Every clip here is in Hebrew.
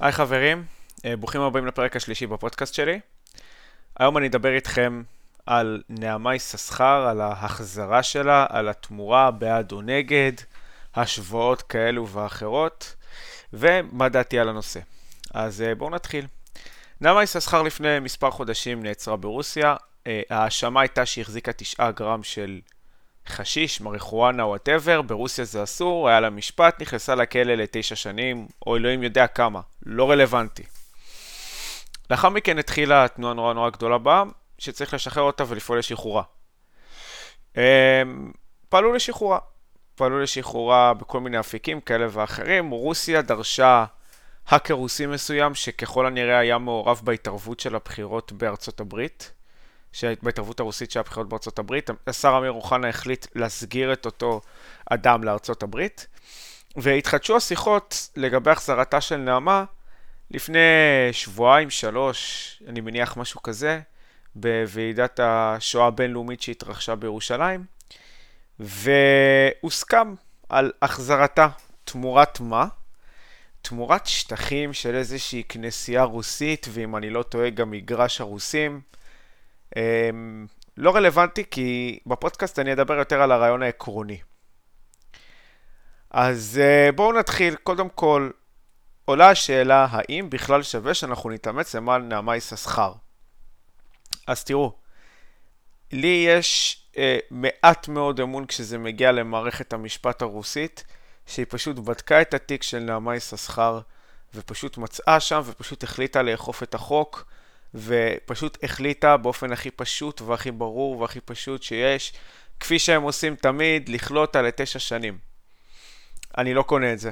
היי חברים, אה, ברוכים הבאים לפרק השלישי בפודקאסט שלי. היום אני אדבר איתכם על נעמה יששכר, על ההחזרה שלה, על התמורה בעד או נגד, השוואות כאלו ואחרות, ומה דעתי על הנושא. אז אה, בואו נתחיל. נעמה יששכר לפני מספר חודשים נעצרה ברוסיה. אה, ההאשמה הייתה שהיא החזיקה 9 גרם של חשיש, מריחואנה, whatever, ברוסיה זה אסור, היה לה משפט, נכנסה לכלא לתשע שנים, או אלוהים יודע כמה, לא רלוונטי. לאחר מכן התחילה תנועה נורא נורא גדולה בעם, שצריך לשחרר אותה ולפעול לשחרורה. הם פעלו לשחרורה. פעלו לשחרורה בכל מיני אפיקים כאלה ואחרים. רוסיה דרשה האקר רוסי מסוים, שככל הנראה היה מעורב בהתערבות של הבחירות בארצות הברית. בהתערבות הרוסית של הבחירות בארצות הברית. השר אמיר אוחנה החליט להסגיר את אותו אדם לארצות הברית, והתחדשו השיחות לגבי החזרתה של נעמה לפני שבועיים, שלוש, אני מניח משהו כזה, בוועידת השואה הבינלאומית שהתרחשה בירושלים, והוסכם על החזרתה תמורת מה? תמורת שטחים של איזושהי כנסייה רוסית, ואם אני לא טועה גם מגרש הרוסים. אמ, לא רלוונטי כי בפודקאסט אני אדבר יותר על הרעיון העקרוני. אז אה, בואו נתחיל. קודם כל, עולה השאלה האם בכלל שווה שאנחנו נתאמץ למען נעמה יששכר. אז תראו, לי יש אה, מעט מאוד אמון כשזה מגיע למערכת המשפט הרוסית, שהיא פשוט בדקה את התיק של נעמה יששכר, ופשוט מצאה שם, ופשוט החליטה לאכוף את החוק. ופשוט החליטה באופן הכי פשוט והכי ברור והכי פשוט שיש, כפי שהם עושים תמיד, לכלוא אותה לתשע שנים. אני לא קונה את זה.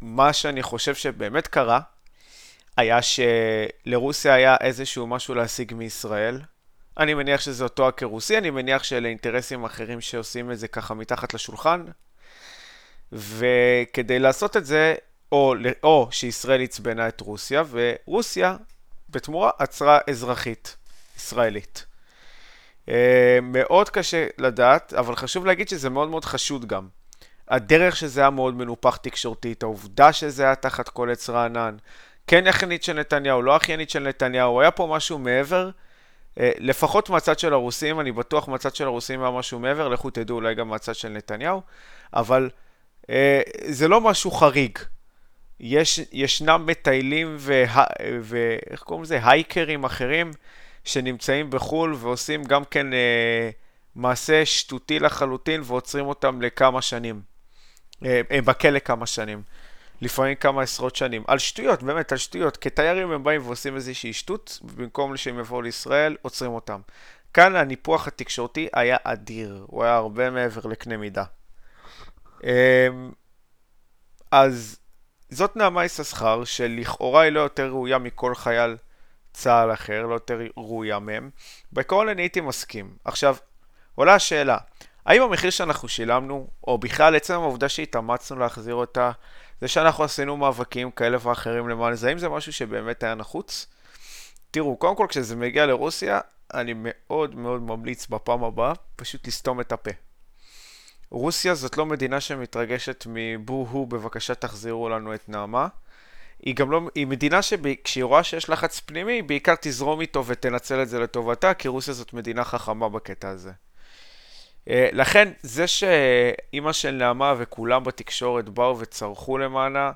מה שאני חושב שבאמת קרה, היה שלרוסיה היה איזשהו משהו להשיג מישראל. אני מניח שזה אותו הכרוסי, אני מניח שאלה אינטרסים אחרים שעושים את זה ככה מתחת לשולחן. וכדי לעשות את זה, או, או שישראל עצבנה את רוסיה, ורוסיה בתמורה עצרה אזרחית ישראלית. Uh, מאוד קשה לדעת, אבל חשוב להגיד שזה מאוד מאוד חשוד גם. הדרך שזה היה מאוד מנופח תקשורתית, העובדה שזה היה תחת כל עץ רענן, כן אחיינית של נתניהו, לא אחיינית של נתניהו, היה פה משהו מעבר, uh, לפחות מהצד של הרוסים, אני בטוח מהצד של הרוסים היה משהו מעבר, לכו תדעו אולי גם מהצד של נתניהו, אבל uh, זה לא משהו חריג. יש, ישנם מטיילים ואיך קוראים לזה? הייקרים אחרים שנמצאים בחו"ל ועושים גם כן אה, מעשה שטותי לחלוטין ועוצרים אותם לכמה שנים. אה, אה, בכלא כמה שנים. לפעמים כמה עשרות שנים. על שטויות, באמת, על שטויות. כתיירים הם באים ועושים איזושהי שטות, ובמקום שהם יבואו לישראל, עוצרים אותם. כאן הניפוח התקשורתי היה אדיר, הוא היה הרבה מעבר לקנה מידה. אה, אז זאת נעמה יששכר, שלכאורה היא לא יותר ראויה מכל חייל צה"ל אחר, לא יותר ראויה מהם. בעיקרון אני הייתי מסכים. עכשיו, עולה השאלה, האם המחיר שאנחנו שילמנו, או בכלל עצם העובדה שהתאמצנו להחזיר אותה, זה שאנחנו עשינו מאבקים כאלה ואחרים למען זה, האם זה משהו שבאמת היה נחוץ? תראו, קודם כל כשזה מגיע לרוסיה, אני מאוד מאוד ממליץ בפעם הבאה פשוט לסתום את הפה. רוסיה זאת לא מדינה שמתרגשת מבו-הו, בבקשה תחזירו לנו את נעמה. היא גם לא, היא מדינה שכשהיא רואה שיש לחץ פנימי, היא בעיקר תזרום איתו ותנצל את זה לטובתה, כי רוסיה זאת מדינה חכמה בקטע הזה. אה, לכן, זה שאימא של נעמה וכולם בתקשורת באו וצרחו למענה,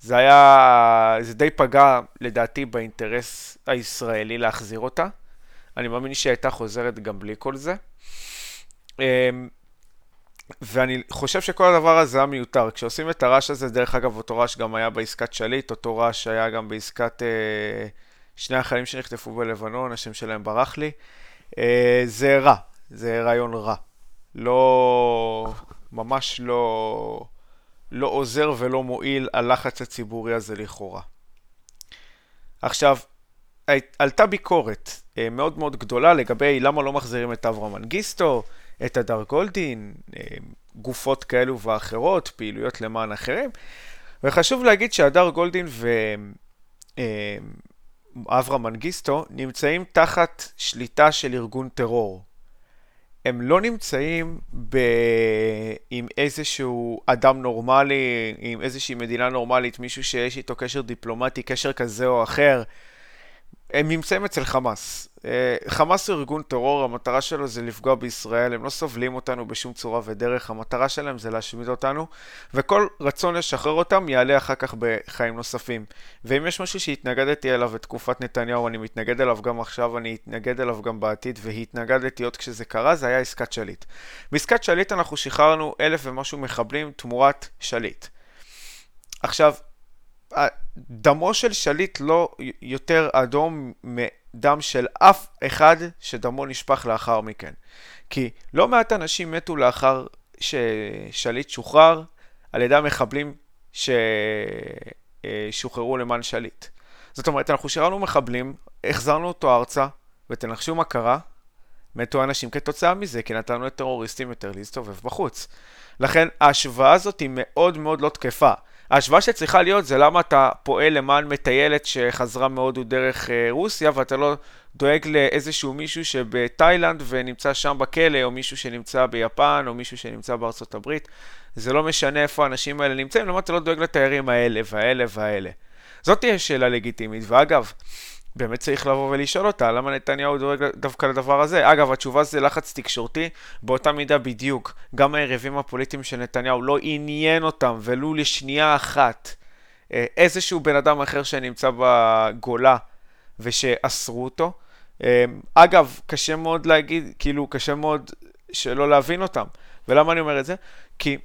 זה היה, זה די פגע לדעתי באינטרס הישראלי להחזיר אותה. אני מאמין שהיא הייתה חוזרת גם בלי כל זה. ואני חושב שכל הדבר הזה היה מיותר. כשעושים את הרעש הזה, דרך אגב, אותו רעש גם היה בעסקת שליט, אותו רעש היה גם בעסקת אה, שני החיילים שנחטפו בלבנון, השם שלהם ברח לי. אה, זה רע, זה רעיון רע. לא, ממש לא, לא עוזר ולא מועיל הלחץ הציבורי הזה לכאורה. עכשיו, עלתה ביקורת אה, מאוד מאוד גדולה לגבי למה לא מחזירים את אברהם מנגיסטו, את הדר גולדין, אה, גופות כאלו ואחרות, פעילויות למען אחרים. וחשוב להגיד שהדר גולדין ואברהם אה, מנגיסטו נמצאים תחת שליטה של ארגון טרור. הם לא נמצאים ב... עם איזשהו אדם נורמלי, עם איזושהי מדינה נורמלית, מישהו שיש איתו קשר דיפלומטי, קשר כזה או אחר. הם נמצאים אצל חמאס. אה, חמאס הוא ארגון טרור, המטרה שלו זה לפגוע בישראל, הם לא סובלים אותנו בשום צורה ודרך, המטרה שלהם זה להשמיד אותנו, וכל רצון לשחרר אותם יעלה אחר כך בחיים נוספים. ואם יש משהו שהתנגדתי אליו בתקופת נתניהו, אני מתנגד אליו גם עכשיו, אני אתנגד אליו גם בעתיד, והתנגדתי עוד כשזה קרה, זה היה עסקת שליט. בעסקת שליט אנחנו שחררנו אלף ומשהו מחבלים תמורת שליט. עכשיו, דמו של שליט לא יותר אדום מדם של אף אחד שדמו נשפך לאחר מכן. כי לא מעט אנשים מתו לאחר ששליט שוחרר על ידי המחבלים ששוחררו למען שליט. זאת אומרת, אנחנו שחררנו מחבלים, החזרנו אותו ארצה, ותנחשו מה קרה? מתו אנשים כתוצאה מזה, כי נתנו לטרוריסטים יותר להסתובב בחוץ. לכן ההשוואה הזאת היא מאוד מאוד לא תקפה. ההשוואה שצריכה להיות זה למה אתה פועל למען מטיילת שחזרה מהודו דרך אה, רוסיה ואתה לא דואג לאיזשהו מישהו שבתאילנד ונמצא שם בכלא, או מישהו שנמצא ביפן, או מישהו שנמצא בארצות הברית. זה לא משנה איפה האנשים האלה נמצאים, למה אתה לא דואג לתיירים האלה והאלה והאלה. זאת תהיה שאלה לגיטימית, ואגב, באמת צריך לבוא ולשאול אותה, למה נתניהו דואג דווקא לדבר הזה? אגב, התשובה זה לחץ תקשורתי, באותה מידה בדיוק. גם היריבים הפוליטיים של נתניהו לא עניין אותם, ולו לשנייה אחת, אה, איזשהו בן אדם אחר שנמצא בגולה ושאסרו אותו. אה, אגב, קשה מאוד להגיד, כאילו, קשה מאוד שלא להבין אותם. ולמה אני אומר את זה? כי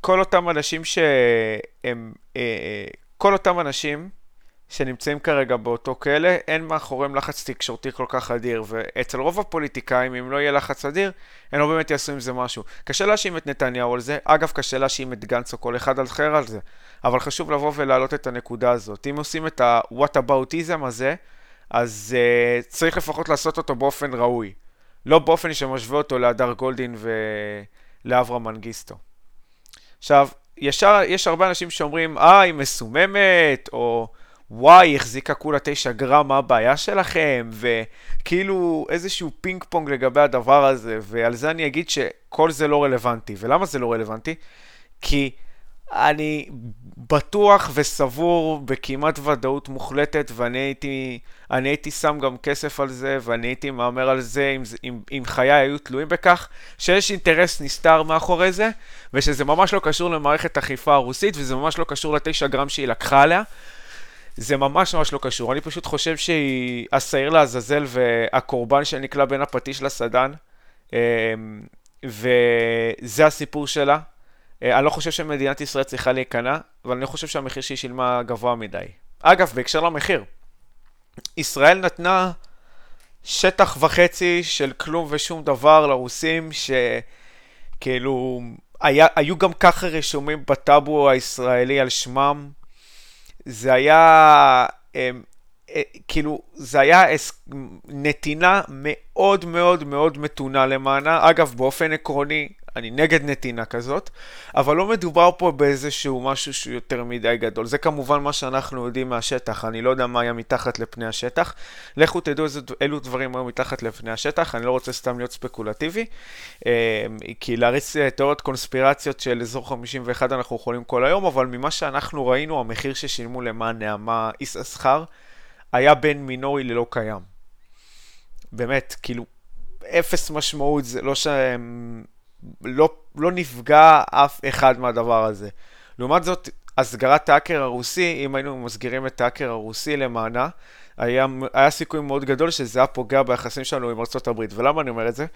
כל אותם אנשים שהם, אה, כל אותם אנשים, שנמצאים כרגע באותו כלא, אין מאחוריהם לחץ תקשורתי כל כך אדיר, ואצל רוב הפוליטיקאים, אם לא יהיה לחץ אדיר, הם לא באמת יעשו עם זה משהו. קשה להאשים את נתניהו על זה, אגב, קשה להאשים את גנץ או כל אחד אחר על זה, אבל חשוב לבוא ולהעלות את הנקודה הזאת. אם עושים את ה-what aboutism הזה, אז uh, צריך לפחות לעשות אותו באופן ראוי. לא באופן שמשווה אותו להדר גולדין ולאברהם מנגיסטו. עכשיו, ישר, יש הרבה אנשים שאומרים, אה, היא מסוממת, או... וואי, החזיקה כולה 9 גרם, מה הבעיה שלכם? וכאילו איזשהו פינג פונג לגבי הדבר הזה, ועל זה אני אגיד שכל זה לא רלוונטי. ולמה זה לא רלוונטי? כי אני בטוח וסבור בכמעט ודאות מוחלטת, ואני הייתי, אני הייתי שם גם כסף על זה, ואני הייתי מהמר על זה אם, אם, אם חיי היו תלויים בכך, שיש אינטרס נסתר מאחורי זה, ושזה ממש לא קשור למערכת אכיפה הרוסית, וזה ממש לא קשור לתשע גרם שהיא לקחה עליה. זה ממש ממש לא קשור. אני פשוט חושב שהיא השעיר לעזאזל והקורבן שנקלע בין הפטיש לסדן, אמ, וזה הסיפור שלה. אה, אני לא חושב שמדינת ישראל צריכה להיכנע, אבל אני חושב שהמחיר שהיא שילמה גבוה מדי. אגב, בהקשר למחיר, ישראל נתנה שטח וחצי של כלום ושום דבר לרוסים, שכאילו, היה, היו גם ככה רשומים בטאבו הישראלי על שמם. זה היה, אמ, אה, כאילו, זה היה נתינה מאוד מאוד מאוד מתונה למענה. אגב, באופן עקרוני, אני נגד נתינה כזאת, אבל לא מדובר פה באיזשהו משהו שהוא יותר מדי גדול. זה כמובן מה שאנחנו יודעים מהשטח, אני לא יודע מה היה מתחת לפני השטח. לכו תדעו איזה, אילו דברים היו מתחת לפני השטח, אני לא רוצה סתם להיות ספקולטיבי, אמ, כי להריץ אה, תיאוריות קונספירציות של אזור 51 אנחנו יכולים כל היום, אבל ממה שאנחנו ראינו, המחיר ששילמו למען נעמה יששכר היה בין מינורי ללא קיים. באמת, כאילו, אפס משמעות, זה לא שהם... לא, לא נפגע אף אחד מהדבר הזה. לעומת זאת, הסגרת האקר הרוסי, אם היינו מסגירים את האקר הרוסי למענה, היה, היה סיכוי מאוד גדול שזה היה פוגע ביחסים שלנו עם ארצות הברית. ולמה אני אומר את זה?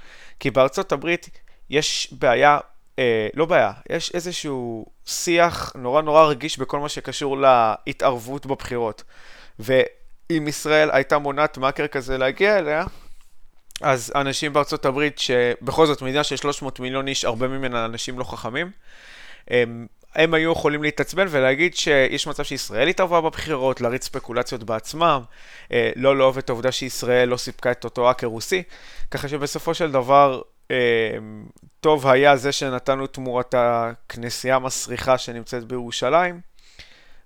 כי בארצות הברית יש בעיה, אה, לא בעיה, יש איזשהו שיח נורא נורא רגיש בכל מה שקשור להתערבות בבחירות. ואם ישראל הייתה מונעת מאקר כזה להגיע אליה, אז אנשים בארצות הברית, שבכל זאת מדינה של 300 מיליון איש, הרבה ממנה אנשים לא חכמים, הם, הם היו יכולים להתעצבן ולהגיד שיש מצב שישראל התערבה בבחירות, להריץ ספקולציות בעצמם, אה, לא לאהוב את העובדה שישראל לא סיפקה את אותו האקר רוסי, ככה שבסופו של דבר אה, טוב היה זה שנתנו תמורת הכנסייה המסריחה שנמצאת בירושלים,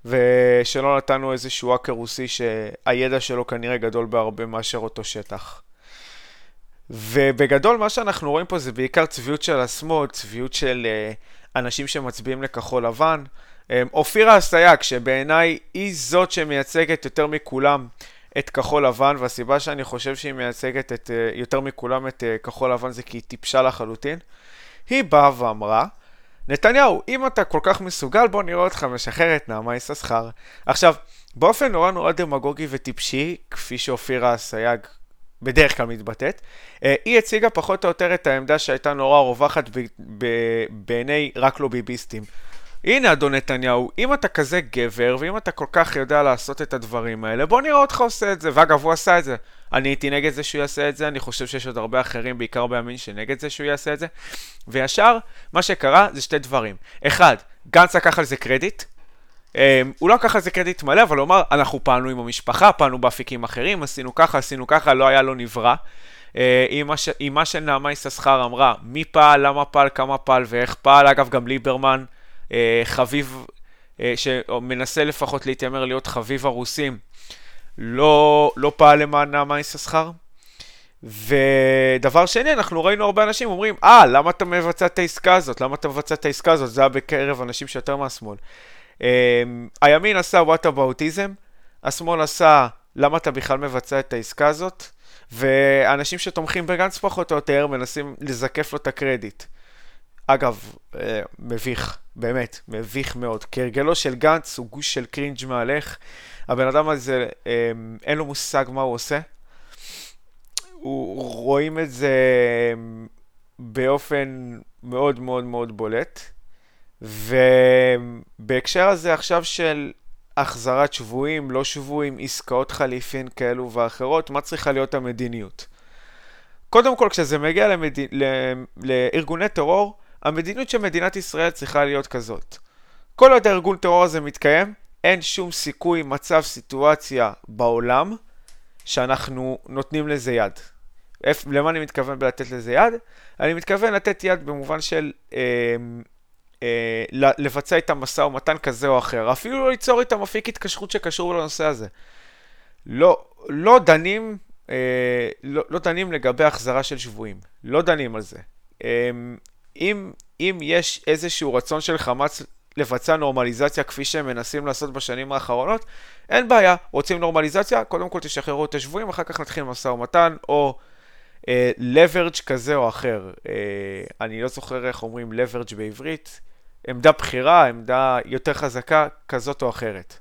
ושלא נתנו איזשהו האקר רוסי שהידע שלו כנראה גדול בהרבה מאשר אותו שטח. ובגדול מה שאנחנו רואים פה זה בעיקר צביעות של השמאל, צביעות של uh, אנשים שמצביעים לכחול לבן. Um, אופירה אסייג, שבעיניי היא זאת שמייצגת יותר מכולם את כחול לבן, והסיבה שאני חושב שהיא מייצגת את, uh, יותר מכולם את כחול לבן זה כי היא טיפשה לחלוטין. היא באה ואמרה, נתניהו, אם אתה כל כך מסוגל, בוא נראה אותך משחרר את נעמה יששכר. עכשיו, באופן נורא נורא דמגוגי וטיפשי, כפי שאופירה אסייג בדרך כלל מתבטאת, אה, היא הציגה פחות או יותר את העמדה שהייתה נורא רווחת בעיני רק לא ביביסטים. הנה אדון נתניהו, אם אתה כזה גבר, ואם אתה כל כך יודע לעשות את הדברים האלה, בוא נראה אותך עושה את זה. ואגב, הוא עשה את זה. אני הייתי נגד זה שהוא יעשה את זה, אני חושב שיש עוד הרבה אחרים, בעיקר בימין, שנגד זה שהוא יעשה את זה. וישר, מה שקרה זה שתי דברים. אחד, גנץ לקח על זה קרדיט. Um, הוא לא לקח על זה קרדיט מלא, אבל הוא אמר, אנחנו פעלנו עם המשפחה, פעלנו באפיקים אחרים, עשינו ככה, עשינו ככה, לא היה לו נברא. Uh, אימה של נעמה יששכר אמרה, מי פעל, למה פעל, כמה פעל ואיך פעל. אגב, גם ליברמן. אה, חביב, אה, שמנסה לפחות להתיימר להיות חביב הרוסים, לא, לא פעל למען נעמה יששכר. ודבר שני, אנחנו ראינו הרבה אנשים אומרים, אה, למה אתה מבצע את העסקה הזאת? למה אתה מבצע את העסקה הזאת? זה היה בקרב אנשים שיותר מהשמאל. אה, הימין עשה וואטה באוטיזם, השמאל עשה למה אתה בכלל מבצע את העסקה הזאת, ואנשים שתומכים בגנץ פחות או יותר מנסים לזקף לו את הקרדיט. אגב, מביך. באמת, מביך מאוד. כהרגלו של גנץ הוא גוש של קרינג' מהלך. הבן אדם הזה, אמ, אין לו מושג מה הוא עושה. הוא, רואים את זה אמ, באופן מאוד מאוד מאוד בולט. ובהקשר הזה עכשיו של החזרת שבויים, לא שבויים, עסקאות חליפין כאלו ואחרות, מה צריכה להיות המדיניות? קודם כל, כשזה מגיע למד... לארגוני טרור, המדיניות של מדינת ישראל צריכה להיות כזאת. כל עוד הארגון טרור הזה מתקיים, אין שום סיכוי, מצב, סיטואציה בעולם שאנחנו נותנים לזה יד. למה אני מתכוון בלתת לזה יד? אני מתכוון לתת יד במובן של אה, לבצע איתם משא ומתן כזה או אחר, אפילו לא ליצור איתם אפיק התקשרות שקשור לנושא הזה. לא, לא דנים, אה, לא, לא דנים לגבי החזרה של שבויים, לא דנים על זה. אה, אם, אם יש איזשהו רצון של חמאס לבצע נורמליזציה כפי שהם מנסים לעשות בשנים האחרונות, אין בעיה, רוצים נורמליזציה, קודם כל תשחררו את השבויים, אחר כך נתחיל משא ומתן, או אה, leverage כזה או אחר. אה, אני לא זוכר איך אומרים leverage בעברית, עמדה בכירה, עמדה יותר חזקה, כזאת או אחרת.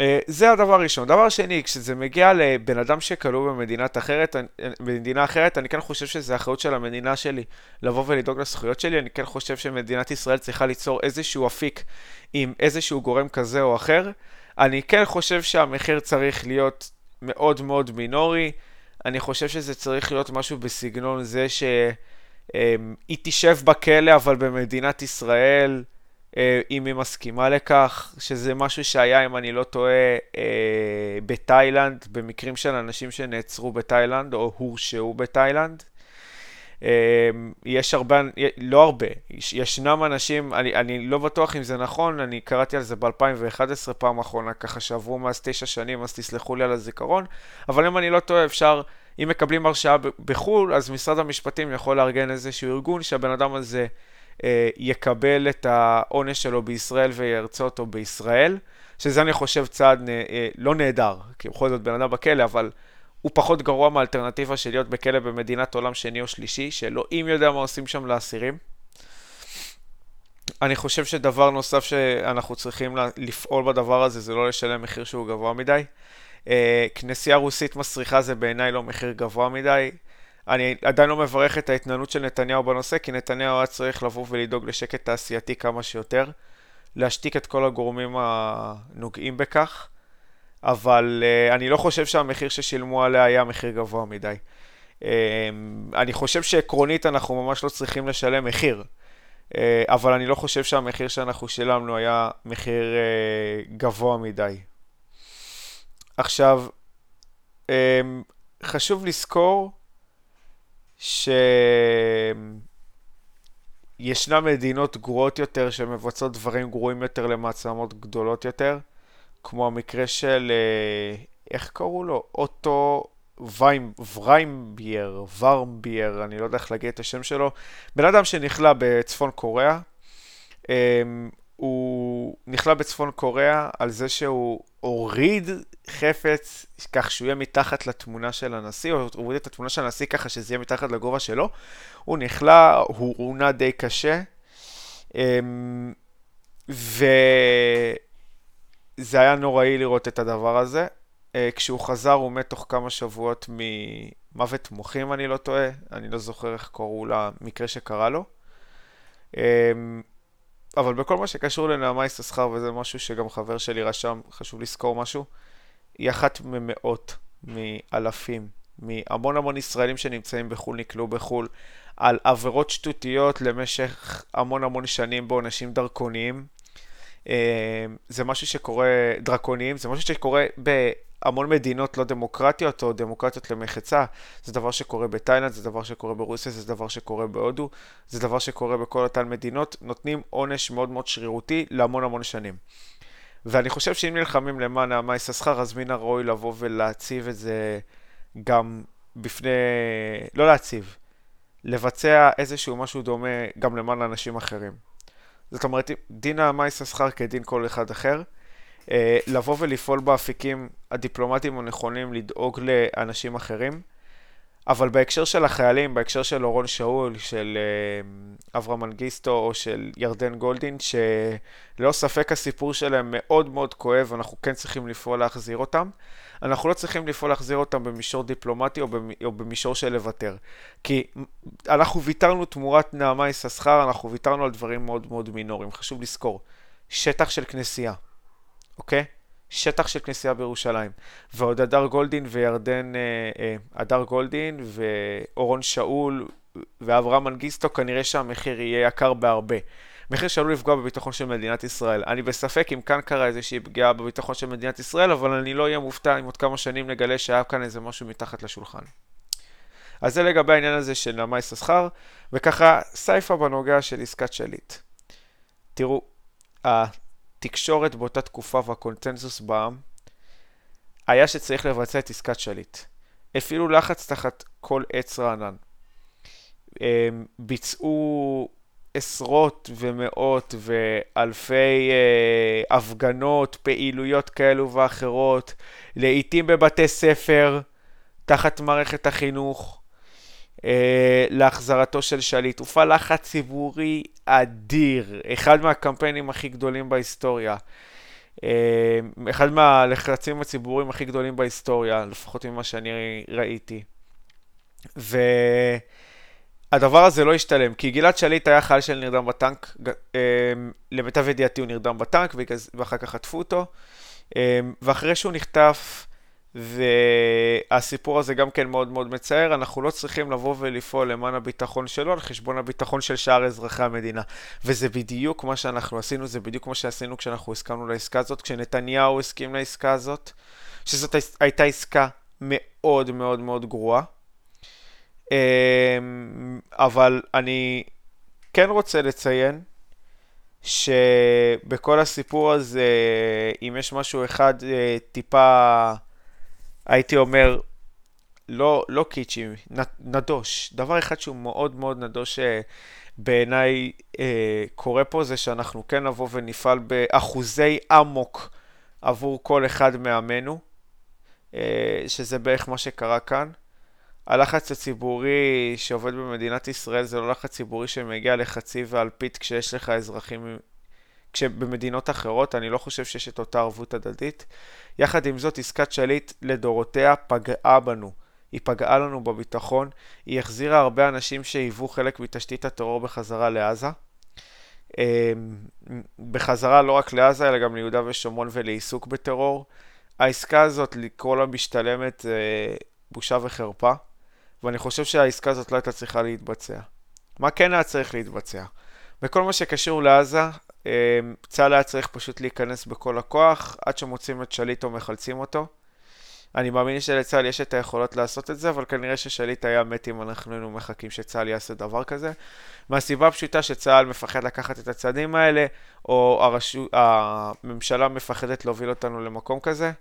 אה, זה הדבר הראשון. דבר שני, כשזה מגיע לבן אדם שכלוא במדינת אחרת, במדינה אחרת, אני כן חושב שזה אחריות של המדינה שלי לבוא ולדאוג לזכויות שלי. אני כן חושב שמדינת ישראל צריכה ליצור איזשהו אפיק עם איזשהו גורם כזה או אחר. אני כן חושב שהמחיר צריך להיות מאוד מאוד מינורי. אני חושב שזה צריך להיות משהו בסגנון זה שהיא תשב בכלא, אבל במדינת ישראל... אה, אם היא מסכימה לכך, שזה משהו שהיה, אם אני לא טועה, אה, בתאילנד, במקרים של אנשים שנעצרו בתאילנד או הורשעו בתאילנד. אה, יש הרבה, לא הרבה, ישנם אנשים, אני, אני לא בטוח אם זה נכון, אני קראתי על זה ב-2011 פעם אחרונה, ככה שעברו מאז תשע שנים, אז תסלחו לי על הזיכרון, אבל אם אני לא טועה, אפשר, אם מקבלים הרשעה בחו"ל, אז משרד המשפטים יכול לארגן איזשהו ארגון שהבן אדם הזה... אה, יקבל את העונש שלו בישראל וירצה אותו בישראל, שזה אני חושב צעד אה, לא נהדר, כי בכל זאת בן אדם בכלא, אבל הוא פחות גרוע מהאלטרנטיבה של להיות בכלא במדינת עולם שני או שלישי, שאלוהים יודע מה עושים שם לאסירים. אני חושב שדבר נוסף שאנחנו צריכים לפעול בדבר הזה זה לא לשלם מחיר שהוא גבוה מדי. אה, כנסייה רוסית מסריחה זה בעיניי לא מחיר גבוה מדי. אני עדיין לא מברך את ההתנהלות של נתניהו בנושא, כי נתניהו היה צריך לבוא ולדאוג לשקט תעשייתי כמה שיותר, להשתיק את כל הגורמים הנוגעים בכך, אבל uh, אני לא חושב שהמחיר ששילמו עליה היה מחיר גבוה מדי. Uh, אני חושב שעקרונית אנחנו ממש לא צריכים לשלם מחיר, uh, אבל אני לא חושב שהמחיר שאנחנו שילמנו היה מחיר uh, גבוה מדי. עכשיו, um, חשוב לזכור שישנן מדינות גרועות יותר שמבצעות דברים גרועים יותר למעצמות גדולות יותר, כמו המקרה של, אה, איך קראו לו? אוטו, וריימבייר, ורמבייר, אני לא יודע איך להגיד את השם שלו, בן אדם שנכלא בצפון קוריאה. אמ, הוא נכלא בצפון קוריאה על זה שהוא הוריד חפץ כך שהוא יהיה מתחת לתמונה של הנשיא, או הוריד את התמונה של הנשיא ככה שזה יהיה מתחת לגובה שלו. הוא נכלא, הוא עונה די קשה. אמ, וזה היה נוראי לראות את הדבר הזה. אה, כשהוא חזר הוא מת תוך כמה שבועות ממוות מוחים, אני לא טועה. אני לא זוכר איך קראו למקרה שקרה לו. אבל בכל מה שקשור לנעמה יששכר, וזה משהו שגם חבר שלי רשם, חשוב לזכור משהו, היא אחת ממאות, מאלפים, מהמון המון ישראלים שנמצאים בחו"ל, נקלעו בחו"ל, על עבירות שטותיות למשך המון המון שנים בעונשים דרכוניים. אה, זה משהו שקורה, דרקוניים, זה משהו שקורה בהמון מדינות לא דמוקרטיות או דמוקרטיות למחצה. זה דבר שקורה בתאילנד, זה דבר שקורה ברוסיה, זה דבר שקורה בהודו, זה דבר שקורה בכל אותן מדינות. נותנים עונש מאוד מאוד שרירותי להמון המון שנים. ואני חושב שאם נלחמים למען נעמה יששכר, אז מן הראוי לבוא ולהציב את זה גם בפני... לא להציב, לבצע איזשהו משהו דומה גם למען אנשים אחרים. זאת אומרת, דין נעמה יששכר כדין כל אחד אחר. אה, לבוא ולפעול באפיקים הדיפלומטיים הנכונים, לדאוג לאנשים אחרים. אבל בהקשר של החיילים, בהקשר של אורון שאול, של אה, אברהם מנגיסטו או של ירדן גולדין, שללא ספק הסיפור שלהם מאוד מאוד כואב, אנחנו כן צריכים לפעול להחזיר אותם. אנחנו לא צריכים לפעול להחזיר אותם במישור דיפלומטי או, או במישור של לוותר. כי אנחנו ויתרנו תמורת נעמה יששכר, אנחנו ויתרנו על דברים מאוד מאוד מינוריים. חשוב לזכור, שטח של כנסייה, אוקיי? שטח של כנסייה בירושלים. ועוד הדר גולדין וירדן, אה, אה, הדר גולדין ואורון שאול ואברהם מנגיסטו, כנראה שהמחיר יהיה יקר בהרבה. מחיר שעלול לפגוע בביטחון של מדינת ישראל. אני בספק אם כאן קרה איזושהי פגיעה בביטחון של מדינת ישראל, אבל אני לא אהיה מופתע אם עוד כמה שנים נגלה שהיה כאן איזה משהו מתחת לשולחן. אז זה לגבי העניין הזה של נעמה יששכר, וככה סייפה בנוגע של עסקת שליט. תראו, התקשורת באותה תקופה והקונצנזוס בעם היה שצריך לבצע את עסקת שליט. הפעילו לחץ תחת כל עץ רענן. ביצעו עשרות ומאות ואלפי אה, הפגנות, פעילויות כאלו ואחרות, לעיתים בבתי ספר, תחת מערכת החינוך, להחזרתו של שליט. הופעל לחץ ציבורי אדיר, אחד מהקמפיינים הכי גדולים בהיסטוריה. אה, אחד מהלחצים הציבוריים הכי גדולים בהיסטוריה, לפחות ממה שאני ראיתי. והדבר הזה לא השתלם, כי גלעד שליט היה חייל של נרדם בטנק, אה, למיטב ידיעתי הוא נרדם בטנק, ואחר כך חטפו אותו. ואחרי שהוא נחטף, והסיפור הזה גם כן מאוד מאוד מצער, אנחנו לא צריכים לבוא ולפעול למען הביטחון שלו על חשבון הביטחון של שאר אזרחי המדינה. וזה בדיוק מה שאנחנו עשינו, זה בדיוק מה שעשינו כשאנחנו הסכמנו לעסקה הזאת, כשנתניהו הסכים לעסקה הזאת, שזאת הייתה עסקה מאוד מאוד מאוד גרועה. אמ, אבל אני כן רוצה לציין שבכל הסיפור הזה, אם יש משהו אחד אה, טיפה... הייתי אומר, לא, לא קיצ'י, נדוש. דבר אחד שהוא מאוד מאוד נדוש אה, בעיניי אה, קורה פה, זה שאנחנו כן נבוא ונפעל באחוזי אמוק עבור כל אחד מעמנו, אה, שזה בערך מה שקרה כאן. הלחץ הציבורי שעובד במדינת ישראל זה לא לחץ ציבורי שמגיע לחצי ואלפית כשיש לך אזרחים כשבמדינות אחרות אני לא חושב שיש את אותה ערבות הדדית. יחד עם זאת, עסקת שליט לדורותיה פגעה בנו. היא פגעה לנו בביטחון, היא החזירה הרבה אנשים שהיוו חלק מתשתית הטרור בחזרה לעזה. אמ, בחזרה לא רק לעזה, אלא גם ליהודה ושומרון ולעיסוק בטרור. העסקה הזאת, לקרוא לה משתלמת, בושה וחרפה, ואני חושב שהעסקה הזאת לא הייתה צריכה להתבצע. מה כן היה צריך להתבצע? בכל מה שקשור לעזה, צה"ל היה צריך פשוט להיכנס בכל הכוח עד שמוצאים את שליט או מחלצים אותו. אני מאמין שלצה"ל יש את היכולות לעשות את זה, אבל כנראה ששליט היה מת אם אנחנו היינו מחכים שצה"ל יעשה דבר כזה. מהסיבה הפשוטה שצה"ל מפחד לקחת את הצעדים האלה, או הרשו... הממשלה מפחדת להוביל אותנו למקום כזה.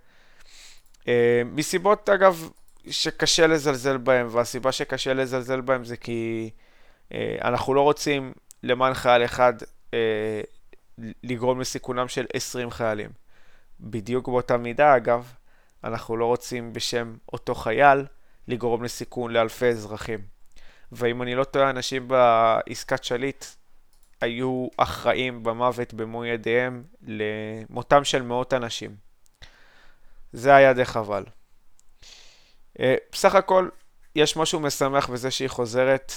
אמ, מסיבות, אגב, שקשה לזלזל בהם, והסיבה שקשה לזלזל בהם זה כי אה, אנחנו לא רוצים למען חייל אחד אה, לגרום לסיכונם של 20 חיילים. בדיוק באותה מידה, אגב, אנחנו לא רוצים בשם אותו חייל לגרום לסיכון לאלפי אזרחים. ואם אני לא טועה, אנשים בעסקת שליט היו אחראים במוות במו ידיהם למותם של מאות אנשים. זה היה די חבל. אה, בסך הכל, יש משהו משמח בזה שהיא חוזרת,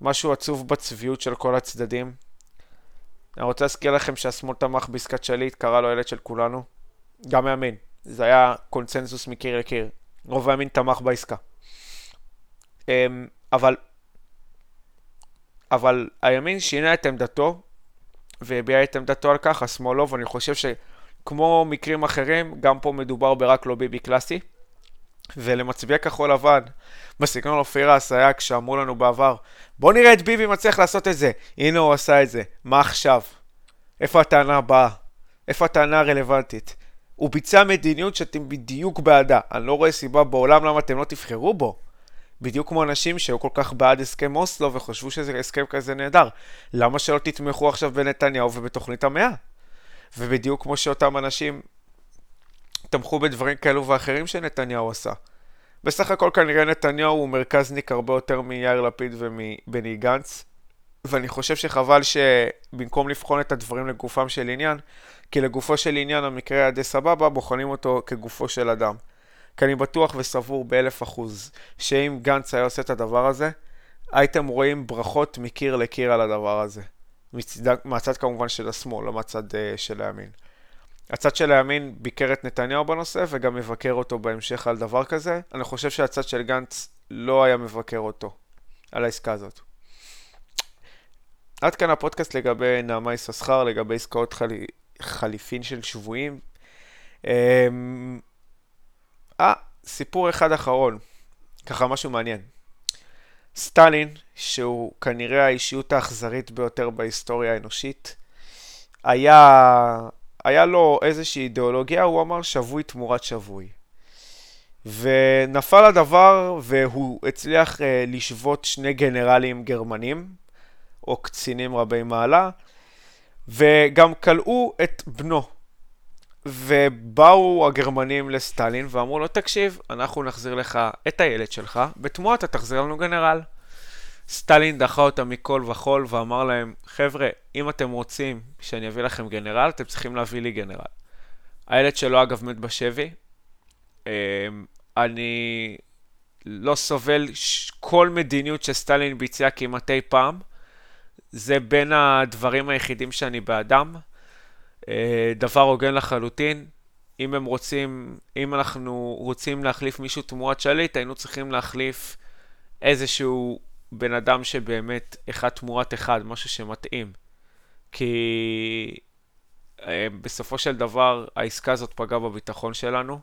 משהו עצוב בצביעות של כל הצדדים. אני רוצה להזכיר לכם שהשמאל תמך בעסקת שליט, קרא לו ילד של כולנו. גם הימין. זה היה קונצנזוס מקיר לקיר. רוב הימין תמך בעסקה. אמ, אבל, אבל הימין שינה את עמדתו, והביע את עמדתו על כך, השמאל לא, ואני חושב שכמו מקרים אחרים, גם פה מדובר ברק לא ביבי קלאסי. ולמצביעי כחול לבן, בסגנון אופירה אסייג, שאמרו לנו בעבר, בוא נראה את ביבי מצליח לעשות את זה. הנה הוא עשה את זה, מה עכשיו? איפה הטענה הבאה? איפה הטענה הרלוונטית? הוא ביצע מדיניות שאתם בדיוק בעדה. אני לא רואה סיבה בעולם למה אתם לא תבחרו בו. בדיוק כמו אנשים שהיו כל כך בעד הסכם אוסלו וחשבו שזה הסכם כזה נהדר. למה שלא תתמכו עכשיו בנתניהו ובתוכנית המאה? ובדיוק כמו שאותם אנשים תמכו בדברים כאלו ואחרים שנתניהו עשה. בסך הכל כנראה נתניהו הוא מרכזניק הרבה יותר מיאיר לפיד ומבני גנץ, ואני חושב שחבל שבמקום לבחון את הדברים לגופם של עניין, כי לגופו של עניין המקרה היה די סבבה, בוחנים אותו כגופו של אדם. כי אני בטוח וסבור באלף אחוז שאם גנץ היה עושה את הדבר הזה, הייתם רואים ברכות מקיר לקיר על הדבר הזה. מצד, מהצד כמובן של השמאל, לא מהצד uh, של הימין. הצד של הימין ביקר את נתניהו בנושא וגם מבקר אותו בהמשך על דבר כזה. אני חושב שהצד של גנץ לא היה מבקר אותו על העסקה הזאת. עד כאן הפודקאסט לגבי נעמה יששכר, לגבי עסקאות חלי... חליפין של שבויים. אמ, אה, סיפור אחד אחרון, ככה משהו מעניין. סטלין, שהוא כנראה האישיות האכזרית ביותר בהיסטוריה האנושית, היה, היה לו איזושהי אידיאולוגיה, הוא אמר שבוי תמורת שבוי. ונפל הדבר והוא הצליח uh, לשבות שני גנרלים גרמנים, או קצינים רבי מעלה, וגם כלאו את בנו. ובאו הגרמנים לסטלין ואמרו לו, תקשיב, אנחנו נחזיר לך את הילד שלך, בתמורה אתה תחזיר לנו גנרל. סטלין דחה אותם מכל וכול ואמר להם, חבר'ה, אם אתם רוצים שאני אביא לכם גנרל, אתם צריכים להביא לי גנרל. הילד שלו אגב מת בשבי. אמ, אני לא סובל כל מדיניות שסטלין ביצע כמעט אי פעם. זה בין הדברים היחידים שאני בעדם. אה, דבר הוגן לחלוטין. אם הם רוצים, אם אנחנו רוצים להחליף מישהו תמורת שליט, היינו צריכים להחליף איזשהו בן אדם שבאמת אחד תמורת אחד, משהו שמתאים. כי אה, בסופו של דבר העסקה הזאת פגעה בביטחון שלנו,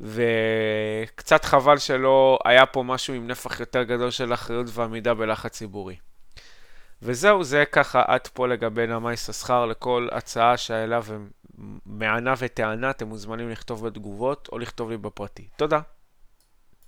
וקצת חבל שלא היה פה משהו עם נפח יותר גדול של אחריות ועמידה בלחץ ציבורי. וזהו, זה ככה עד פה לגבי נעמה יששכר, לכל הצעה שהעלה ומענה וטענה, אתם מוזמנים לכתוב בתגובות או לכתוב לי בפרטי. תודה.